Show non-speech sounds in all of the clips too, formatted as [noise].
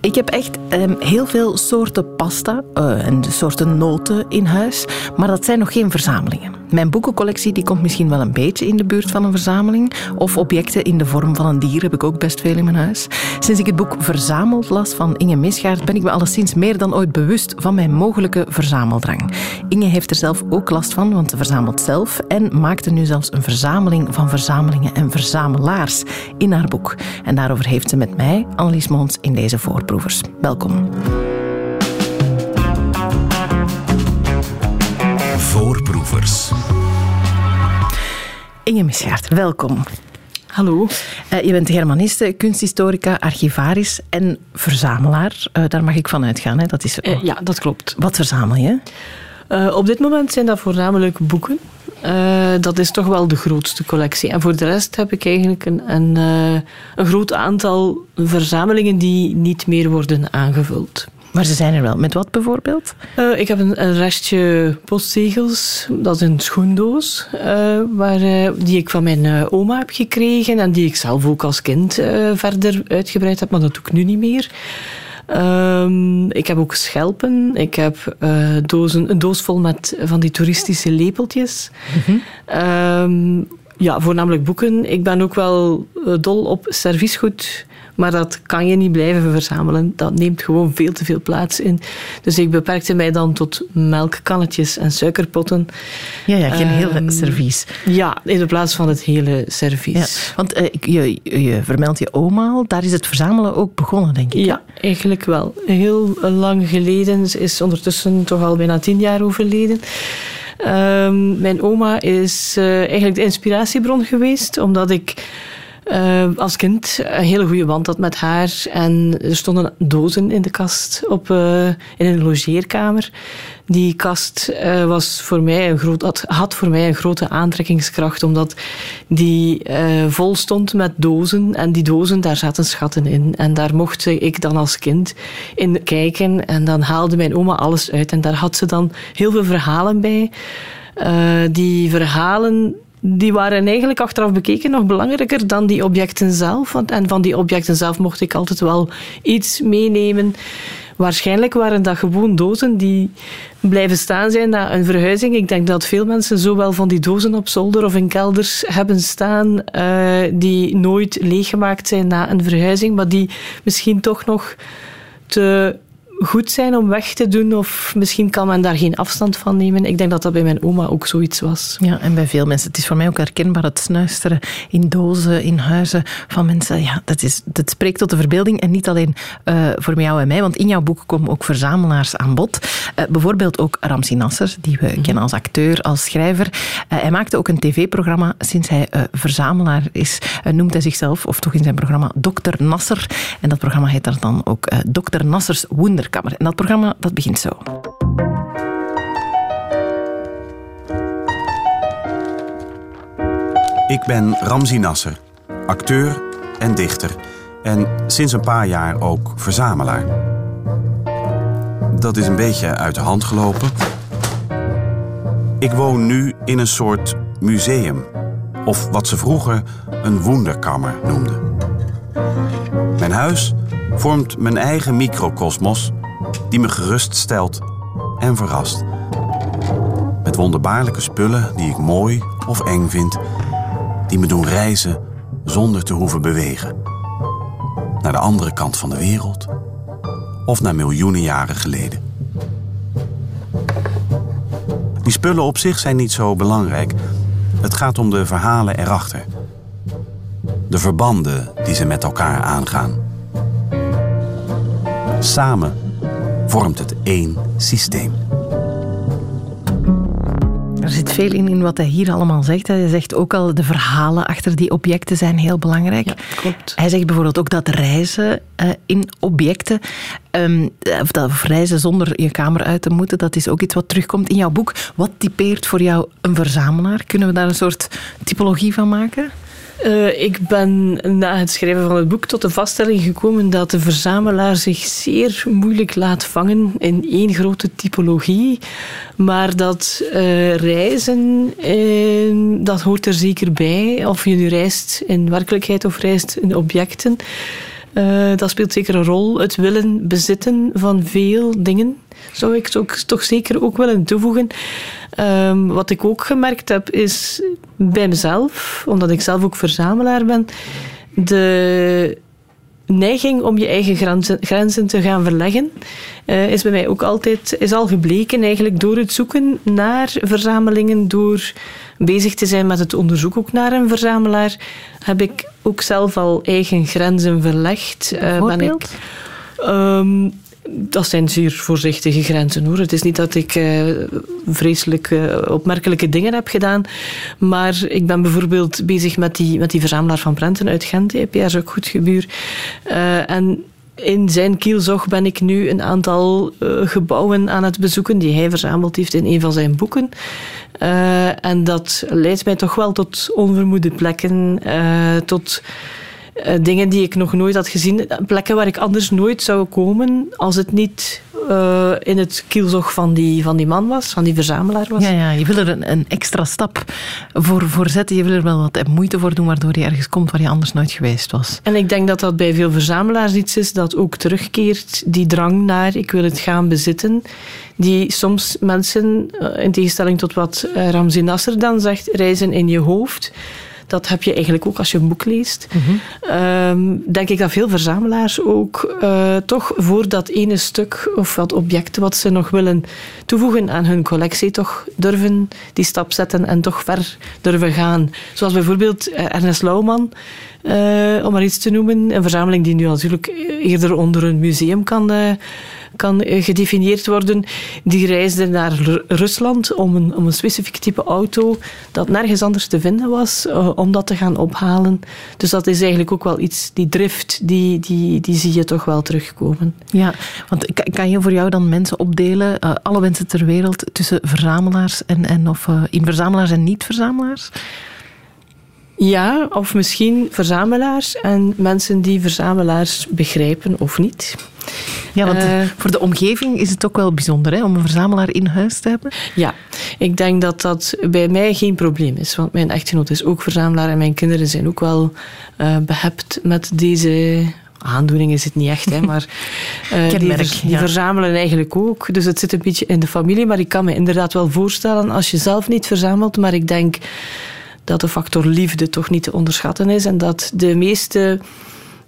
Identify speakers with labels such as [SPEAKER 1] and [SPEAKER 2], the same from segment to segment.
[SPEAKER 1] Ik heb echt ehm, heel veel soorten pasta uh, en soorten noten in huis, maar dat zijn nog geen verzamelingen. Mijn boekencollectie die komt misschien wel een beetje in de buurt van een verzameling, of objecten in de vorm van een dier heb ik ook best veel in mijn huis. Sinds ik het boek Verzameld las van Inge Misgaard, ben ik me alleszins meer dan ooit bewust van mijn mogelijke verzameldrang. Inge heeft er zelf ook last van, want ze verzamelt zelf en maakte nu zelfs een verzameling van verzamelingen en verzamelaars in haar boek. En daarover heeft ze met mij, Annelies Moons, in deze voor voorproevers. Welkom.
[SPEAKER 2] Voorproevers.
[SPEAKER 1] Inge Misgaard, welkom.
[SPEAKER 3] Hallo.
[SPEAKER 1] Uh, je bent germaniste, kunsthistorica, archivaris en verzamelaar. Uh, daar mag ik van uitgaan. Hè? Dat is,
[SPEAKER 3] uh, ja, dat klopt.
[SPEAKER 1] Wat verzamel je?
[SPEAKER 3] op dit moment zijn dat voornamelijk boeken. Uh, dat is toch wel de grootste collectie. En voor de rest heb ik eigenlijk een, een, uh, een groot aantal verzamelingen die niet meer worden aangevuld.
[SPEAKER 1] Maar ze zijn er wel. Met wat bijvoorbeeld?
[SPEAKER 3] Uh, ik heb een, een, restje postzegels. Dat is een schoendoos. waar, die ik van mijn oma heb gekregen. En die ik zelf ook als kind verder uitgebreid heb. Maar dat doe ik nu niet meer. Um, ik heb ook schelpen. Ik heb uh, dozen, een doos vol met van die toeristische lepeltjes. Mm -hmm. ja, voornamelijk boeken. Ik ben ook wel eh, dol op serviesgoed. Maar dat kan je niet blijven verzamelen. Dat neemt gewoon veel te veel plaats in. Dus ik beperkte mij dan tot melkkannetjes en suikerpotten.
[SPEAKER 1] Ja, ja geen um, hele servies.
[SPEAKER 3] Ja, in plaats van het hele servies.
[SPEAKER 1] Ja, want uh, je, je vermeldt je oma al. Daar is het verzamelen ook begonnen, denk ik.
[SPEAKER 3] Ja, eigenlijk wel. Heel lang geleden. Ze is ondertussen toch al bijna tien jaar overleden. Um, mijn oma is uh, eigenlijk de inspiratiebron geweest, omdat ik uh, als kind een hele goede band had met haar. En er stonden dozen in de kast op, uh, in een logeerkamer. Die kast uh, was voor mij een groot, had, had voor mij een grote aantrekkingskracht, omdat die vol stond met dozen. En die dozen, daar zaten schatten in. En daar mocht ik dan als kind in kijken. En dan haalde mijn oma alles uit. En daar had ze dan heel veel verhalen bij. die verhalen die waren eigenlijk achteraf bekeken nog belangrijker dan die objecten zelf. En van die objecten zelf mocht ik altijd wel iets meenemen. Waarschijnlijk waren dat gewoon dozen die blijven staan zijn na een verhuizing. Ik denk dat veel mensen zowel van die dozen op zolder of in kelders hebben staan uh, die nooit leeggemaakt zijn na een verhuizing, maar die misschien toch nog te goed zijn om weg te doen. Of misschien kan men daar geen afstand van nemen. Ik denk dat dat bij mijn oma ook zoiets was.
[SPEAKER 1] Ja, en bij veel mensen. Het is voor mij ook herkenbaar het snuisteren in dozen, in huizen van mensen. Ja, dat, is, dat spreekt tot de verbeelding. En niet alleen uh, voor jou en mij, want in jouw boek komen ook verzamelaars aan bod. Uh, bijvoorbeeld ook Ramsi Nasser, die we mm -hmm. kennen als acteur, als schrijver. Uh, hij maakte ook een tv-programma sinds hij verzamelaar is. noemt hij zichzelf, of toch in zijn programma, Dr. Nasser. En dat programma heet dan ook Dr. Nassers Wonder en dat programma dat begint zo.
[SPEAKER 2] Ik ben Ramzi Nasser, acteur en dichter. En sinds een paar jaar ook verzamelaar. Dat is een beetje uit de hand gelopen. Ik woon nu in een soort museum. Of wat ze vroeger een wonderkammer noemden. Mijn huis vormt mijn eigen microcosmos die me geruststelt en verrast. Met wonderbaarlijke spullen die ik mooi of eng vind, die me doen reizen zonder te hoeven bewegen. Naar de andere kant van de wereld of naar miljoenen jaren geleden. Die spullen op zich zijn niet zo belangrijk. Het gaat om de verhalen erachter. De verbanden die ze met elkaar aangaan. Samen vormt het één systeem.
[SPEAKER 1] Er zit veel in, in wat hij hier allemaal zegt. Hij zegt ook al, de verhalen achter die objecten zijn heel belangrijk.
[SPEAKER 3] Ja, klopt.
[SPEAKER 1] Hij zegt bijvoorbeeld ook dat reizen uh, in objecten, um, of, dat, of reizen zonder je kamer uit te moeten, dat is ook iets wat terugkomt in jouw boek. Wat typeert voor jou een verzamelaar? Kunnen we daar een soort typologie van maken?
[SPEAKER 3] Uh, ik ben na het schrijven van het boek tot de vaststelling gekomen dat de verzamelaar zich zeer moeilijk laat vangen in één grote typologie. Maar dat uh, reizen, uh, dat hoort er zeker bij. Of je nu reist in werkelijkheid of reist in objecten. Dat speelt zeker een rol. Het willen bezitten van veel dingen zou ik toch, toch zeker ook willen toevoegen. Um, wat ik ook gemerkt heb is bij mezelf, omdat ik zelf ook verzamelaar ben, de neiging om je eigen grenzen, grenzen te gaan verleggen, uh, is bij mij ook altijd is al gebleken eigenlijk door het zoeken naar verzamelingen, door bezig te zijn met het onderzoek ook naar een verzamelaar, heb ik ook zelf al eigen grenzen verlegd.
[SPEAKER 1] Uh, ben ik, um,
[SPEAKER 3] dat zijn zeer voorzichtige grenzen hoor. Het is niet dat ik uh, vreselijk uh, opmerkelijke dingen heb gedaan. Maar ik ben bijvoorbeeld bezig met die, met die verzamelaar van prenten uit Gent, Pierre ook goed gebuur. Uh, en in zijn kielzog ben ik nu een aantal gebouwen aan het bezoeken die hij verzameld heeft in een van zijn boeken. en dat leidt mij toch wel tot onvermoede plekken, tot uh, dingen die ik nog nooit had gezien. Plekken waar ik anders nooit zou komen als het niet uh, in het kielzog van die, van die man was, van die verzamelaar was.
[SPEAKER 1] Ja, ja je wil er een, een extra stap voor, voor zetten. Je wil er wel wat moeite voor doen, waardoor je ergens komt waar je anders nooit geweest was.
[SPEAKER 3] En ik denk dat dat bij veel verzamelaars iets is dat ook terugkeert. Die drang naar, ik wil het gaan bezitten. Die soms mensen, uh, in tegenstelling tot wat Ramzi Nasser dan zegt, reizen in je hoofd. Dat heb je eigenlijk ook als je een boek leest. Mm denk ik dat veel verzamelaars ook uh, toch voor dat ene stuk of dat object wat ze nog willen toevoegen aan hun collectie, toch durven die stap zetten en toch ver durven gaan. Zoals bijvoorbeeld uh, Ernest Lauwman. Uh, om maar iets te noemen. Een verzameling die nu natuurlijk eerder onder een museum kan, kan gedefinieerd worden. Die reisde naar Rusland om een, om een specifiek type auto dat nergens anders te vinden was, uh, om dat te gaan ophalen. Dus dat is eigenlijk ook wel iets, die drift, die, die, die zie je toch wel terugkomen.
[SPEAKER 1] Ja, want kan je voor jou dan mensen opdelen, alle mensen ter wereld, tussen verzamelaars en, en of in verzamelaars en niet-verzamelaars?
[SPEAKER 3] Ja, of misschien verzamelaars en mensen die verzamelaars begrijpen of niet.
[SPEAKER 1] Ja, want uh, voor de omgeving is het ook wel bijzonder hè, om een verzamelaar in huis te hebben.
[SPEAKER 3] Ja, ik denk dat dat bij mij geen probleem is. Want mijn echtgenoot is ook verzamelaar en mijn kinderen zijn ook wel uh, behept met deze aandoening is het niet echt, hè, maar uh, [laughs] die, ver, die ja. verzamelen eigenlijk ook. Dus het zit een beetje in de familie. Maar ik kan me inderdaad wel voorstellen als je zelf niet verzamelt, maar ik denk dat de factor liefde toch niet te onderschatten is en dat de meeste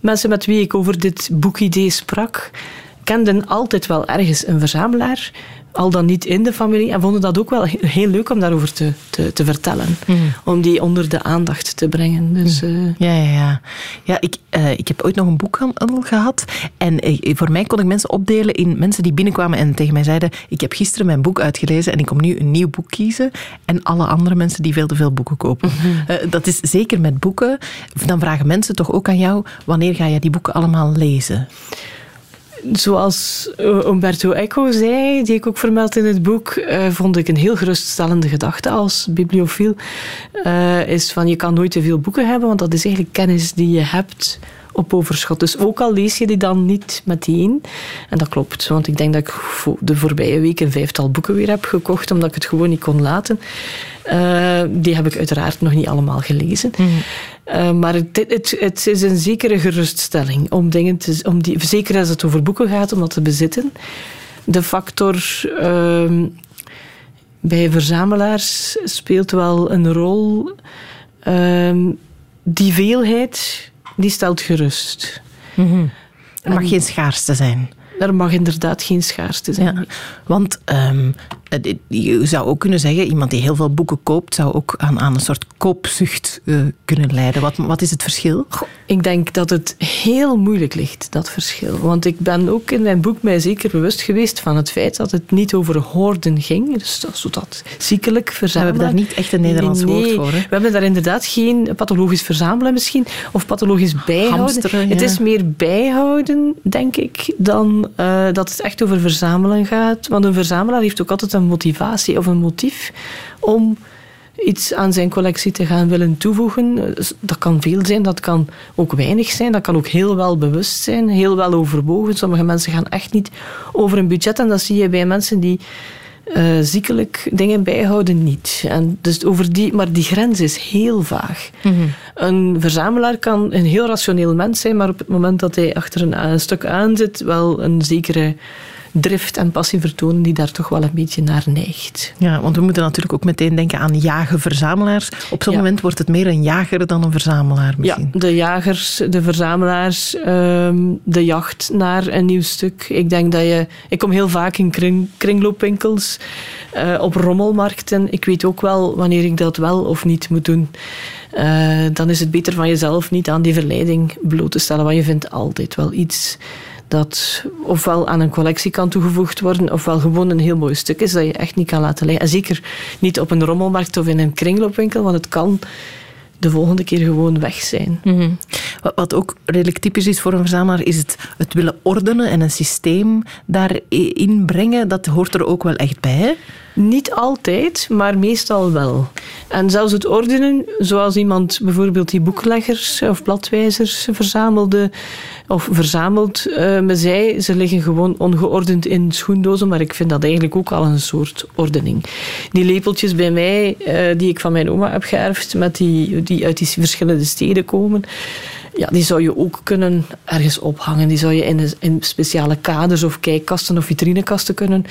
[SPEAKER 3] mensen met wie ik over dit boekidee sprak, kenden altijd wel ergens een verzamelaar al dan niet in de familie. En vonden dat ook wel heel leuk om daarover te, te, te vertellen. Mm. Om die onder de aandacht te brengen. Dus, uh...
[SPEAKER 1] Ja, ja, ja. ja ik, uh, ik heb ooit nog een boekhandel gehad. En uh, voor mij kon ik mensen opdelen in mensen die binnenkwamen en tegen mij zeiden: Ik heb gisteren mijn boek uitgelezen en ik kom nu een nieuw boek kiezen. En alle andere mensen die veel te veel boeken kopen. Mm-hmm. dat is zeker met boeken. Dan vragen mensen toch ook aan jou: wanneer ga je die boeken allemaal lezen?
[SPEAKER 3] Zoals eh, Umberto Eco zei, die ik ook vermeld in het boek, uh, vond ik een heel geruststellende gedachte als bibliofiel. Uh, is van je kan nooit te veel boeken hebben, want dat is eigenlijk kennis die je hebt op overschot. Dus ook al lees je die dan niet meteen. En dat klopt, want ik denk dat ik de voorbije week een vijftal boeken weer heb gekocht, omdat ik het gewoon niet kon laten. Uh, die heb ik uiteraard nog niet allemaal gelezen. Mm. Uh, maar het, het, het, is een zekere geruststelling om dingen te, om die, zeker als het over boeken gaat, om dat te bezitten. De factor uh, bij verzamelaars speelt wel een rol. Ehm, die veelheid die stelt gerust.
[SPEAKER 1] Mm -hmm. Er mag en, geen schaarste zijn.
[SPEAKER 3] Er mag inderdaad geen schaarste zijn. Ja,
[SPEAKER 1] want um, je zou ook kunnen zeggen, iemand die heel veel boeken koopt, zou ook aan, aan een soort koopzucht uh, kunnen leiden. Wat, wat is het verschil?
[SPEAKER 3] Goh, ik denk dat het heel moeilijk ligt, dat verschil. Want ik ben ook in mijn boek mij zeker bewust geweest van het feit dat het niet over hoorden ging. Dus dat, zo dat ziekelijk verzamelen.
[SPEAKER 1] We hebben daar niet echt een Nederlands
[SPEAKER 3] nee,
[SPEAKER 1] woord voor. Hè?
[SPEAKER 3] We hebben daar inderdaad geen pathologisch verzamelen misschien, of pathologisch bijhouden.
[SPEAKER 1] Hamsteren, ja.
[SPEAKER 3] Het is meer bijhouden, denk ik, dan uh, dat het echt over verzamelen gaat. Want een verzamelaar heeft ook altijd een motivatie of een motief om iets aan zijn collectie te gaan willen toevoegen. Dat kan veel zijn, dat kan ook weinig zijn, dat kan ook heel wel bewust zijn, heel wel overwogen. Sommige mensen gaan echt niet over een budget en dat zie je bij mensen die uh, ziekelijk dingen bijhouden niet. En dus over die, maar die grens is heel vaag. Mhm. Een verzamelaar kan een heel rationeel mens zijn, maar op het moment dat hij achter een, een stuk aan zit, wel een zekere drift en passie vertonen die daar toch wel een beetje naar neigt.
[SPEAKER 1] Ja, want we moeten natuurlijk ook meteen denken aan jagen-verzamelaars. Op zo'n moment wordt het meer een jager dan een verzamelaar misschien.
[SPEAKER 3] Ja, de jagers, de verzamelaars, ehm, de jacht naar een nieuw stuk. Ik denk dat je... Ik kom heel vaak in kring, kringloopwinkels, uh, op rommelmarkten. Ik weet ook wel wanneer ik dat wel of niet moet doen. Uh, dan is het beter van jezelf niet aan die verleiding bloot te stellen, want je vindt altijd wel iets dat ofwel aan een collectie kan toegevoegd worden, ofwel gewoon een heel mooi stuk is dat je echt niet kan laten liggen. En zeker niet op een rommelmarkt of in een kringloopwinkel, want het kan de volgende keer gewoon weg zijn. Mhm.
[SPEAKER 1] Wat ook redelijk typisch is voor een verzamelaar, is het, het willen ordenen en een systeem daarin brengen. Dat hoort er ook wel echt bij. Hè?
[SPEAKER 3] Niet altijd, maar meestal wel. En zelfs het ordenen, zoals iemand bijvoorbeeld die boekleggers of bladwijzers verzamelde, of verzameld uh, me zei, ze liggen gewoon ongeordend in schoendozen, maar ik vind dat eigenlijk ook al een soort ordening. Die lepeltjes bij mij, uh, die ik van mijn oma heb geërfd, met die, die uit die verschillende steden komen, ja, die zou je ook kunnen ergens ophangen. Die zou je in, in speciale kaders of kijkkasten of vitrinekasten kunnen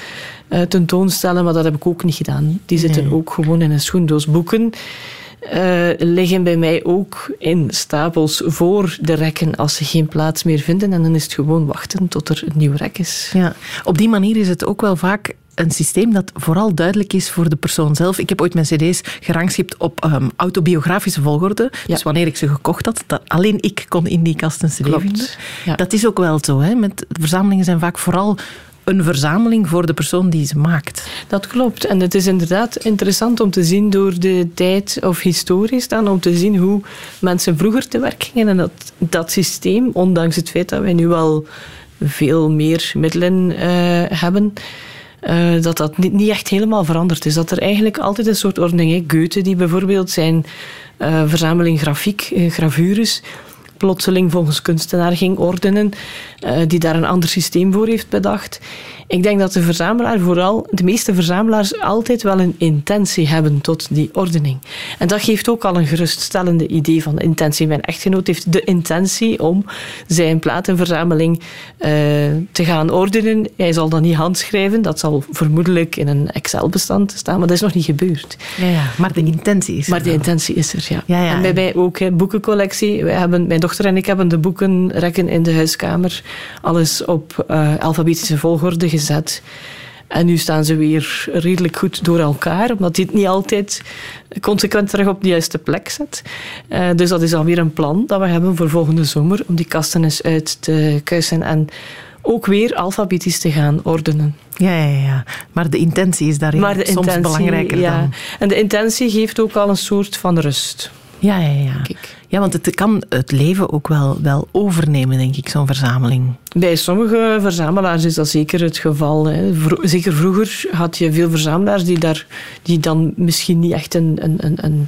[SPEAKER 3] uh, tentoonstellen. Maar dat heb ik ook niet gedaan. Die zitten ook gewoon in een schoendoos. Boeken uh, liggen bij mij ook in stapels voor de rekken als ze geen plaats meer vinden. En dan is het gewoon wachten tot er een nieuw rek is.
[SPEAKER 1] Ja, op die manier is het ook wel vaak een systeem dat vooral duidelijk is voor de persoon zelf. Ik heb ooit mijn cd's gerangschikt op um, autobiografische volgorde. Dus wanneer ik ze gekocht had, dat alleen ik kon in die kast een cd vinden. Ja. Dat is ook wel zo. Hè? Met, verzamelingen zijn vaak vooral een verzameling voor de persoon die ze maakt.
[SPEAKER 3] Dat klopt. En het is inderdaad interessant om te zien door de tijd of historisch dan, om te zien hoe mensen vroeger te werk gingen. En dat, dat systeem, ondanks het feit dat wij nu al veel meer middelen uh, hebben, uh, dat dat niet, niet, echt helemaal veranderd is. Dat er eigenlijk altijd een soort ordening is. Goethe, die bijvoorbeeld zijn uh, verzameling grafiek, uh, gravures, plotseling volgens kunstenaar ging ordenen, die daar een ander systeem voor heeft bedacht. Ik denk dat de verzamelaar vooral, de meeste verzamelaars altijd wel een intentie hebben tot die ordening. En dat geeft ook al een geruststellende idee van de intentie. Mijn echtgenoot heeft de intentie om zijn platenverzameling uh, te gaan ordenen. Hij zal dat niet handschrijven, dat zal vermoedelijk in een Excel-bestand staan, maar dat is nog niet gebeurd.
[SPEAKER 1] Ja, ja maar de intentie is er.
[SPEAKER 3] Maar de intentie is er, ja. ja, ja en bij mij ook, hè, boekencollectie. Wij hebben, mijn dochter en ik hebben de boekenrekken in de huiskamer alles op uh, alfabetische volgorde gezet. En nu staan ze weer redelijk goed door elkaar, omdat hij het niet altijd consequent terug op de juiste plek zet. Uh, dus dat is alweer een plan dat we hebben voor volgende zomer, om die kasten eens uit te kuisen en ook weer alfabetisch te gaan ordenen.
[SPEAKER 1] Ja, ja, ja. Maar de intentie is daarin maar de soms intentie, belangrijker ja. dan...
[SPEAKER 3] En de intentie geeft ook al een soort van rust.
[SPEAKER 1] Ja, ja, ja. Ja, want het kan het leven ook wel, wel overnemen, denk ik, zo'n verzameling.
[SPEAKER 3] Bij sommige verzamelaars is dat zeker het geval. Hè. Zeker vroeger had je veel verzamelaars die, daar, die dan misschien niet echt een, een, een, een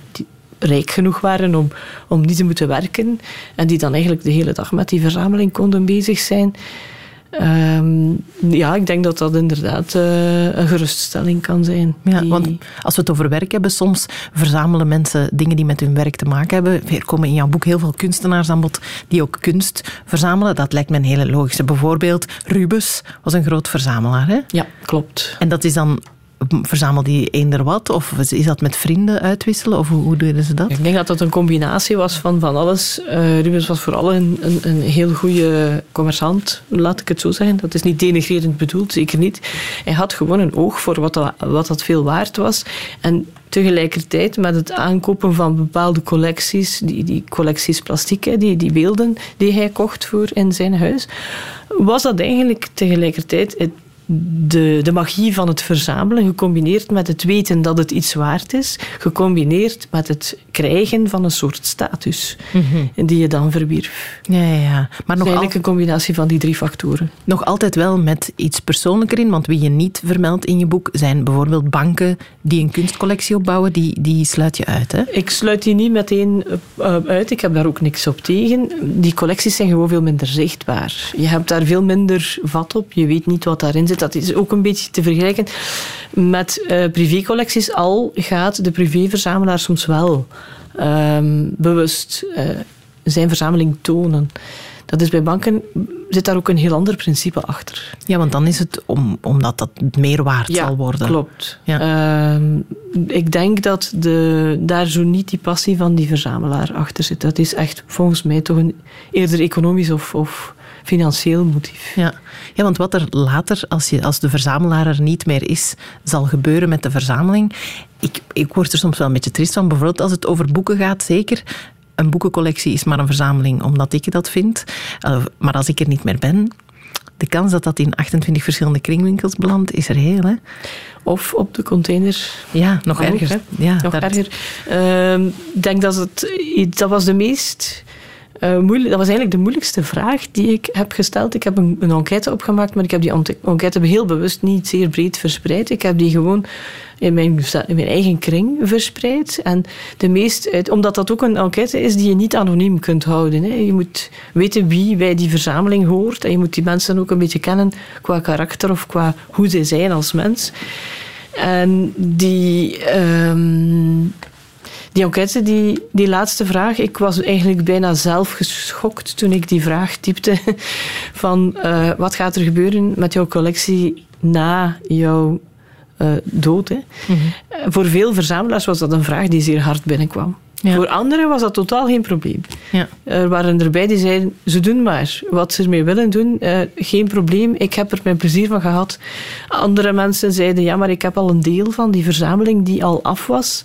[SPEAKER 3] rijk genoeg waren om, om niet te moeten werken. En die dan eigenlijk de hele dag met die verzameling konden bezig zijn. Um, ja, ik denk dat dat inderdaad uh, een geruststelling kan zijn.
[SPEAKER 1] Ja, die... want als we het over werk hebben, soms verzamelen mensen dingen die met hun werk te maken hebben. Er komen in jouw boek heel veel kunstenaars aan bod die ook kunst verzamelen. Dat lijkt me een hele logische. Bijvoorbeeld Rubens was een groot verzamelaar. Hè?
[SPEAKER 3] Ja, klopt.
[SPEAKER 1] En dat is dan verzamel die eender wat? Of is dat met vrienden uitwisselen? Of hoe, hoe deden ze dat?
[SPEAKER 3] Ik denk dat dat een combinatie was van, van alles. Uh, Rubens was vooral een, een, een, heel goede commerçant, laat ik het zo zeggen. Dat is niet denigrerend bedoeld, zeker niet. Hij had gewoon een oog voor wat dat, wat dat veel waard was. En tegelijkertijd met het aankopen van bepaalde collecties, die, die collecties plastiek, die, die beelden die hij kocht voor in zijn huis, was dat eigenlijk tegelijkertijd de, de magie van het verzamelen, gecombineerd met het weten dat het iets waard is, gecombineerd met het krijgen van een soort status mm die je dan verwierf.
[SPEAKER 1] Ja, ja, ja.
[SPEAKER 3] Maar nog eigenlijk een combinatie van die drie factoren.
[SPEAKER 1] Nog altijd wel met iets persoonlijker in, want wie je niet vermeldt in je boek zijn bijvoorbeeld banken die een kunstcollectie opbouwen, die, die sluit je uit. Hè?
[SPEAKER 3] Ik sluit die niet meteen uh, uit, ik heb daar ook niks op tegen. Die collecties zijn gewoon veel minder zichtbaar. Je hebt daar veel minder vat op, je weet niet wat daarin zit dat is ook een beetje te vergelijken met uh, privécollecties. Al gaat de privéverzamelaar soms wel ehm, bewust uh, zijn verzameling tonen. Dat is bij banken zit daar ook een heel ander principe achter.
[SPEAKER 1] Ja, want dan is het om, omdat dat meer waard zal worden.
[SPEAKER 3] Klopt. Ja. Uh, ik denk dat de, daar zo niet die passie van die verzamelaar achter zit. Dat is echt volgens mij toch een eerder economisch of, of financieel motief.
[SPEAKER 1] Ja. ja, want wat er later, als, je, als de verzamelaar er niet meer is, zal gebeuren met de verzameling. Ik, ik word er soms wel een beetje trist van. Bijvoorbeeld als het over boeken gaat, zeker een boekencollectie is maar een verzameling omdat ik dat vind. Uh, maar als ik er niet meer ben, de kans dat dat in 28 verschillende kringwinkels belandt, is er heel. Hè?
[SPEAKER 3] Of op de container.
[SPEAKER 1] Ja, nog erger. Ja,
[SPEAKER 3] nog erger. Uh, ik denk dat het, dat was de meest uh, moeilijk, dat was eigenlijk de moeilijkste vraag die ik heb gesteld. Ik heb een, een enquête opgemaakt, maar ik heb die enquête heel bewust niet zeer breed verspreid. Ik heb die gewoon in mijn, in mijn eigen kring verspreid. En de meest, omdat dat ook een enquête is die je niet anoniem kunt houden. Hè. Je moet weten wie bij die verzameling hoort. En je moet die mensen ook een beetje kennen qua karakter of qua hoe ze zijn als mens. En die... Um, die enquête, die, die laatste vraag, ik was eigenlijk bijna zelf geschokt toen ik die vraag typte [laughs] van uh, wat gaat er gebeuren met jouw collectie na jouw uh, dood. Hè? Mm -hmm. Voor veel verzamelaars was dat een vraag die zeer hard binnenkwam. Ja. Voor anderen was dat totaal geen probleem. Ja. Er waren erbij die zeiden, ze doen maar wat ze ermee willen doen. Uh, geen probleem, ik heb er mijn plezier van gehad. Andere mensen zeiden, ja, maar ik heb al een deel van die verzameling die al af was.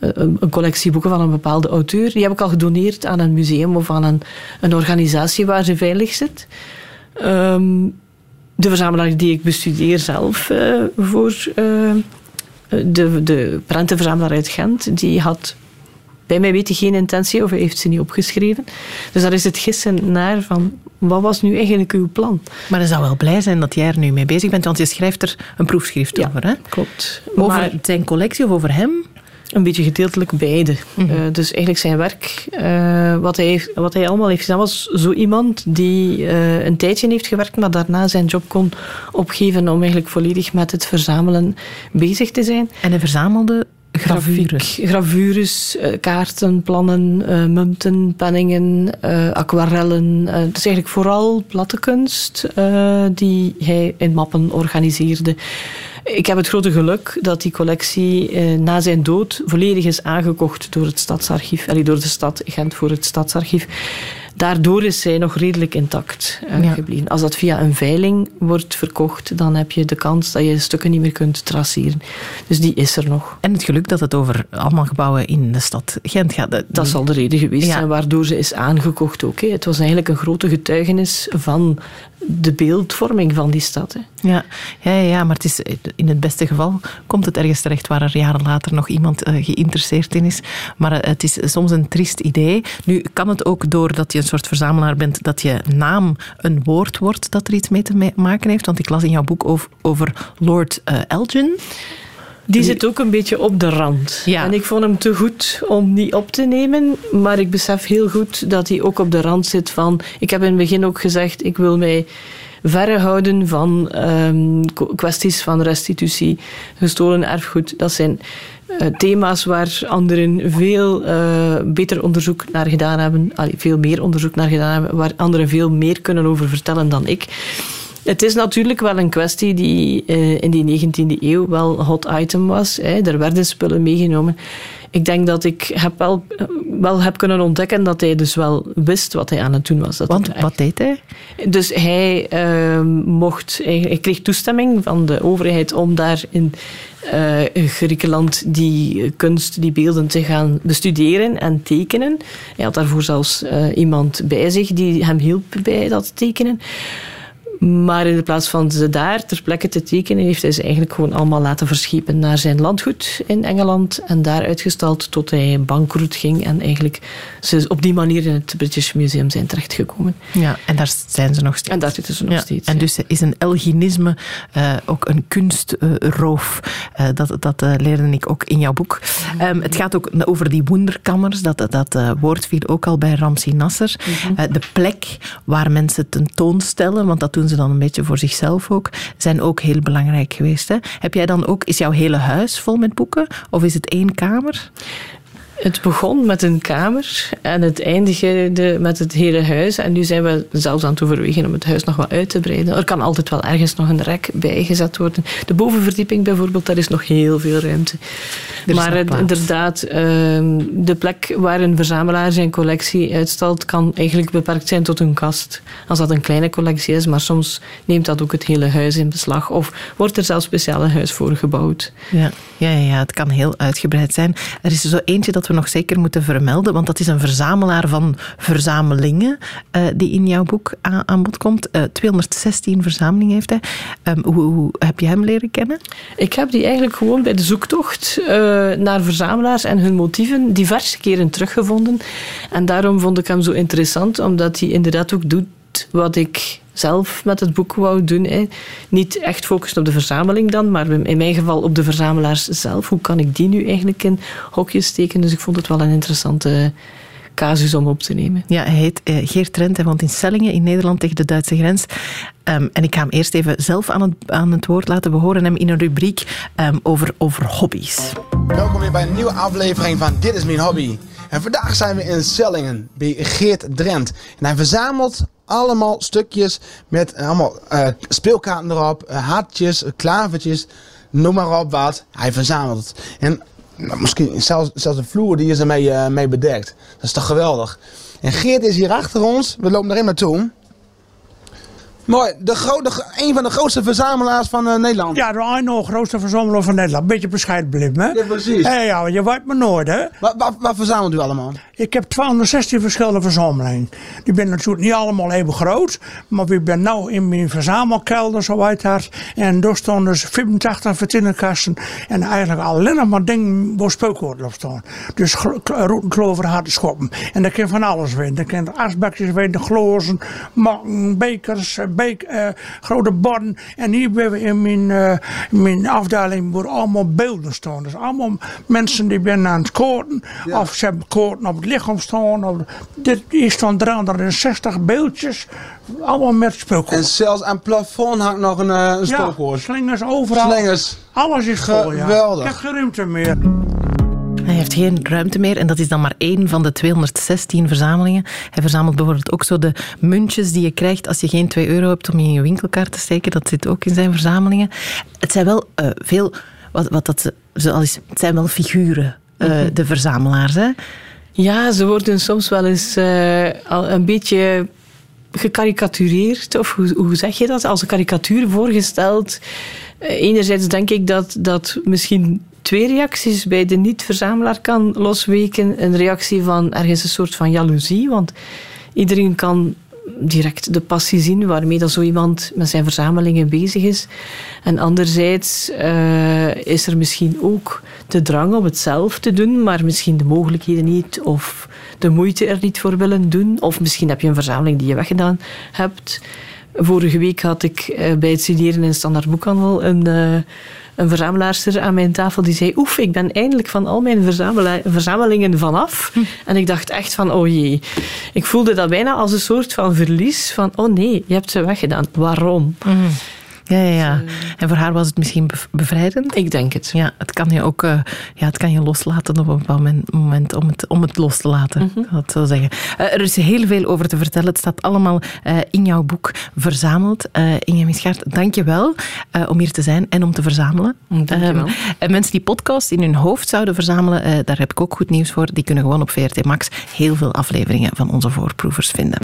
[SPEAKER 3] Uh, een collectie boeken van een bepaalde auteur. Die heb ik al gedoneerd aan een museum of aan een, een organisatie waar ze veilig zit. Um, de verzamelaar die ik bestudeer zelf uh, voor uh, de, de prentenverzamelaar uit Gent, die had bij mij weten geen intentie of hij heeft ze niet opgeschreven. Dus daar is het gissen naar van wat was nu eigenlijk uw plan?
[SPEAKER 1] Maar hij zou wel blij zijn dat jij er nu mee bezig bent, want je schrijft er een proefschrift
[SPEAKER 3] ja,
[SPEAKER 1] over. Hè?
[SPEAKER 3] Klopt.
[SPEAKER 1] Over maar, zijn collectie of over hem?
[SPEAKER 3] Een beetje gedeeltelijk beide. Mm -hmm. uh, dus eigenlijk zijn werk, uh, wat, hij heeft, wat hij allemaal heeft gedaan, was zo iemand die uh, een tijdje heeft gewerkt, maar daarna zijn job kon opgeven om eigenlijk volledig met het verzamelen bezig te zijn.
[SPEAKER 1] En hij verzamelde gravures?
[SPEAKER 3] Gravures, kaarten, plannen, munten, penningen, aquarellen. dus eigenlijk vooral platte kunst die hij in mappen organiseerde. Ik heb het grote geluk dat die collectie eh, na zijn dood volledig is aangekocht door het stadsarchief, allee, door de stad Gent voor het stadsarchief. Daardoor is zij nog redelijk intact ja. gebleven. Als dat via een veiling wordt verkocht, dan heb je de kans dat je stukken niet meer kunt traceren. Dus die is er nog.
[SPEAKER 1] En het geluk dat het over allemaal gebouwen in de stad Gent gaat.
[SPEAKER 3] Dat, dat zal de reden geweest ja. zijn waardoor ze is aangekocht ook. Hè. Het was eigenlijk een grote getuigenis van de beeldvorming van die stad. Hè.
[SPEAKER 1] Ja, ja, ja, maar het is, in het beste geval komt het ergens terecht waar er jaren later nog iemand uh, geïnteresseerd in is. Maar uh, het is soms een triest idee. Nu kan het ook doordat je een soort verzamelaar bent, dat je naam een woord wordt dat er iets mee te maken heeft. Want ik las in jouw boek over, over Lord uh, Elgin.
[SPEAKER 3] Die zit ook een beetje op de rand.
[SPEAKER 1] Ja.
[SPEAKER 3] En ik vond hem te goed om die op te nemen. Maar ik besef heel goed dat hij ook op de rand zit van... Ik heb in het begin ook gezegd, ik wil mij verre houden van um, kwesties van restitutie, gestolen erfgoed. Dat zijn uh, thema's waar anderen veel uh, beter onderzoek naar gedaan hebben. Veel meer onderzoek naar gedaan hebben. Waar anderen veel meer kunnen over vertellen dan ik. Het is natuurlijk wel een kwestie die uh, in die 19e eeuw wel hot item was. Hè. Er werden spullen meegenomen. Ik denk dat ik heb wel, wel heb kunnen ontdekken dat hij dus wel wist wat hij aan het doen was. Dat
[SPEAKER 1] Want wat deed hij?
[SPEAKER 3] Dus hij uh, mocht, hij, hij, kreeg toestemming van de overheid om daar in uh, Griekenland die kunst, die beelden te gaan bestuderen en tekenen. Hij had daarvoor zelfs uh, iemand bij zich die hem hielp bij dat tekenen. Maar in plaats van ze daar ter plekke te tekenen, heeft hij ze eigenlijk gewoon allemaal laten verschepen naar zijn landgoed in Engeland. En daar uitgestald tot hij bankroet ging. En eigenlijk ze op die manier in het British Museum zijn terechtgekomen.
[SPEAKER 1] Ja, en daar zijn ze nog steeds.
[SPEAKER 3] En daar zitten ze nog
[SPEAKER 1] ja,
[SPEAKER 3] steeds.
[SPEAKER 1] En ja. dus is een Elginisme uh, ook een kunstroof. Uh, dat dat uh, leerde ik ook in jouw boek. Um, het gaat ook over die wonderkammers. Dat, dat woord viel ook al bij Ramsi Nasser. -hmm. de plek waar mensen tentoonstellen, want dat doen ze dan een beetje voor zichzelf ook, zijn ook heel belangrijk geweest. Hè? Heb jij dan ook, is jouw hele huis vol met boeken? Of is het één kamer?
[SPEAKER 3] Het begon met een kamer en het eindigde met het hele huis. En nu zijn we zelfs aan het overwegen om het huis nog wat uit te breiden. Er kan altijd wel ergens nog een rek bijgezet worden. De bovenverdieping bijvoorbeeld, daar is nog heel veel ruimte. Maar inderdaad, ehm, de plek waar een verzamelaar zijn collectie uitstalt, kan eigenlijk beperkt zijn tot een kast. Als dat een kleine collectie is, maar soms neemt dat ook het hele huis in beslag. Of wordt er zelfs speciaal een huis voor gebouwd.
[SPEAKER 1] Ja, ja, ja, het kan heel uitgebreid zijn. Er is er zo eentje dat we nog zeker moeten vermelden, want dat is een verzamelaar van verzamelingen uh, die in jouw boek aan, bod komt. Uh, eh, 216 verzamelingen heeft hij. Um, hoe, hoe, heb je hem leren kennen?
[SPEAKER 3] Ik heb die eigenlijk gewoon bij de zoektocht uh, naar verzamelaars en hun motieven diverse keren teruggevonden. En daarom vond ik hem zo interessant, omdat hij inderdaad ook doet wat ik zelf met het boek wou doen. Hè. Niet echt focussen op de verzameling dan, maar in mijn geval op de verzamelaars zelf. Hoe kan ik die nu eigenlijk in hokjes steken? Dus ik vond het wel een interessante casus om op te nemen.
[SPEAKER 1] Ja, hij heet uh, Geert Trent. Hij woont in Sellingen in Nederland tegen de Duitse grens. Um, en ik ga hem eerst even zelf aan het, aan het woord laten. We horen hem in een rubriek um, over, over hobby's.
[SPEAKER 4] Welkom weer bij een nieuwe aflevering van Dit is mijn hobby. En vandaag zijn we in Sellingen bij Geert Drent. En hij verzamelt allemaal stukjes met allemaal uh, speelkaarten erop, uh, hartjes, klavertjes, noem maar op wat. Hij verzamelt. En nou, misschien zelfs, zelfs de vloer die is ermee uh, mee bedekt. Dat is toch geweldig. En Geert is hier achter ons. We lopen erin naartoe. Mooi, de grote, een van de grootste verzamelaars van uh, Nederland.
[SPEAKER 5] Ja, de ene grootste verzamelaar van Nederland. Beetje bescheiden blijven, hè?
[SPEAKER 4] Ja, precies.
[SPEAKER 5] Hey, ja, je weet me nooit, hè?
[SPEAKER 4] Wat, wat, wat, verzamelt u allemaal?
[SPEAKER 5] Ik heb 216 verschillende verzamelingen. Die zijn natuurlijk niet allemaal even groot. Maar ik ben nu in mijn verzamelkelder, zo heet dat. En daar staan dus 85 vertinnenkasten. En eigenlijk alleen nog maar dingen waar speukwoorden op staan. Dus roeten, klover, harde schoppen. En daar kan van alles winnen. Daar kan asbakjes winnen, glozen, makken, bekers, beek, uh, grote borden. En hier ben we in mijn, uh, mijn afdeling waar allemaal beelden staan. Dus allemaal mensen die zijn aan het koorten. Of ze hebben koorten op het lichaam staan. Of, dit, hier staan 360 beeldjes. Allemaal met spookwoord.
[SPEAKER 4] En zelfs aan het plafond hangt nog een, uh, een.
[SPEAKER 5] Ja, slingers overal.
[SPEAKER 4] Slingers.
[SPEAKER 5] Alles is vol,
[SPEAKER 4] Geweldig.
[SPEAKER 5] Ik heb geen ruimte meer.
[SPEAKER 1] Hij heeft geen ruimte meer en dat is dan maar één van de 216 verzamelingen. Hij verzamelt bijvoorbeeld ook zo de muntjes die je krijgt als je geen 2 euro hebt om in je winkelkaart te steken. Dat zit ook in zijn verzamelingen. Het zijn wel uh, veel, wat, wat dat zoal is, het zijn wel figuren, uh, mm -hmm. de verzamelaars. Hè?
[SPEAKER 3] Ja, ze worden soms wel eens uh, al een beetje gekarikatureerd, of hoe, hoe zeg je dat? Als een karikatuur voorgesteld. Enerzijds denk ik dat, dat misschien twee reacties bij de niet-verzamelaar kan losweken. Een reactie van ergens een soort van jaloezie, want iedereen kan direct de passie zien waarmee dat zo iemand met zijn verzamelingen bezig is. En anderzijds uh, is er misschien ook de drang om het zelf te doen, maar misschien de mogelijkheden niet of de moeite er niet voor willen doen. Of misschien heb je een verzameling die je weggedaan hebt. Vorige week had ik uh, bij het studeren in Standaard Boekhandel een... Uh, een verzamelaarster aan mijn tafel die zei: Oef, ik ben eindelijk van al mijn verzamelingen vanaf. Hm. En ik dacht echt van: Oh jee. Ik voelde dat bijna als een soort van verlies: van oh nee, je hebt ze weggedaan. Waarom?
[SPEAKER 1] Hm. Ja, ja, ja. En voor haar was het misschien bevrijdend?
[SPEAKER 3] Ik denk het.
[SPEAKER 1] Ja, het kan je ook uh, ja, het kan je loslaten op een bepaald moment om het, om het los te laten. Mm -hmm. Dat zou zeggen. Uh, er is heel veel over te vertellen. Het staat allemaal uh, in jouw boek verzameld. Inge Misgaard, dank je wel om hier te zijn en om te verzamelen.
[SPEAKER 3] Dank je wel.
[SPEAKER 1] En mensen die podcasts in hun hoofd zouden verzamelen, daar heb ik ook goed nieuws voor. Die kunnen gewoon op VRT Max heel veel afleveringen van onze voorproevers vinden.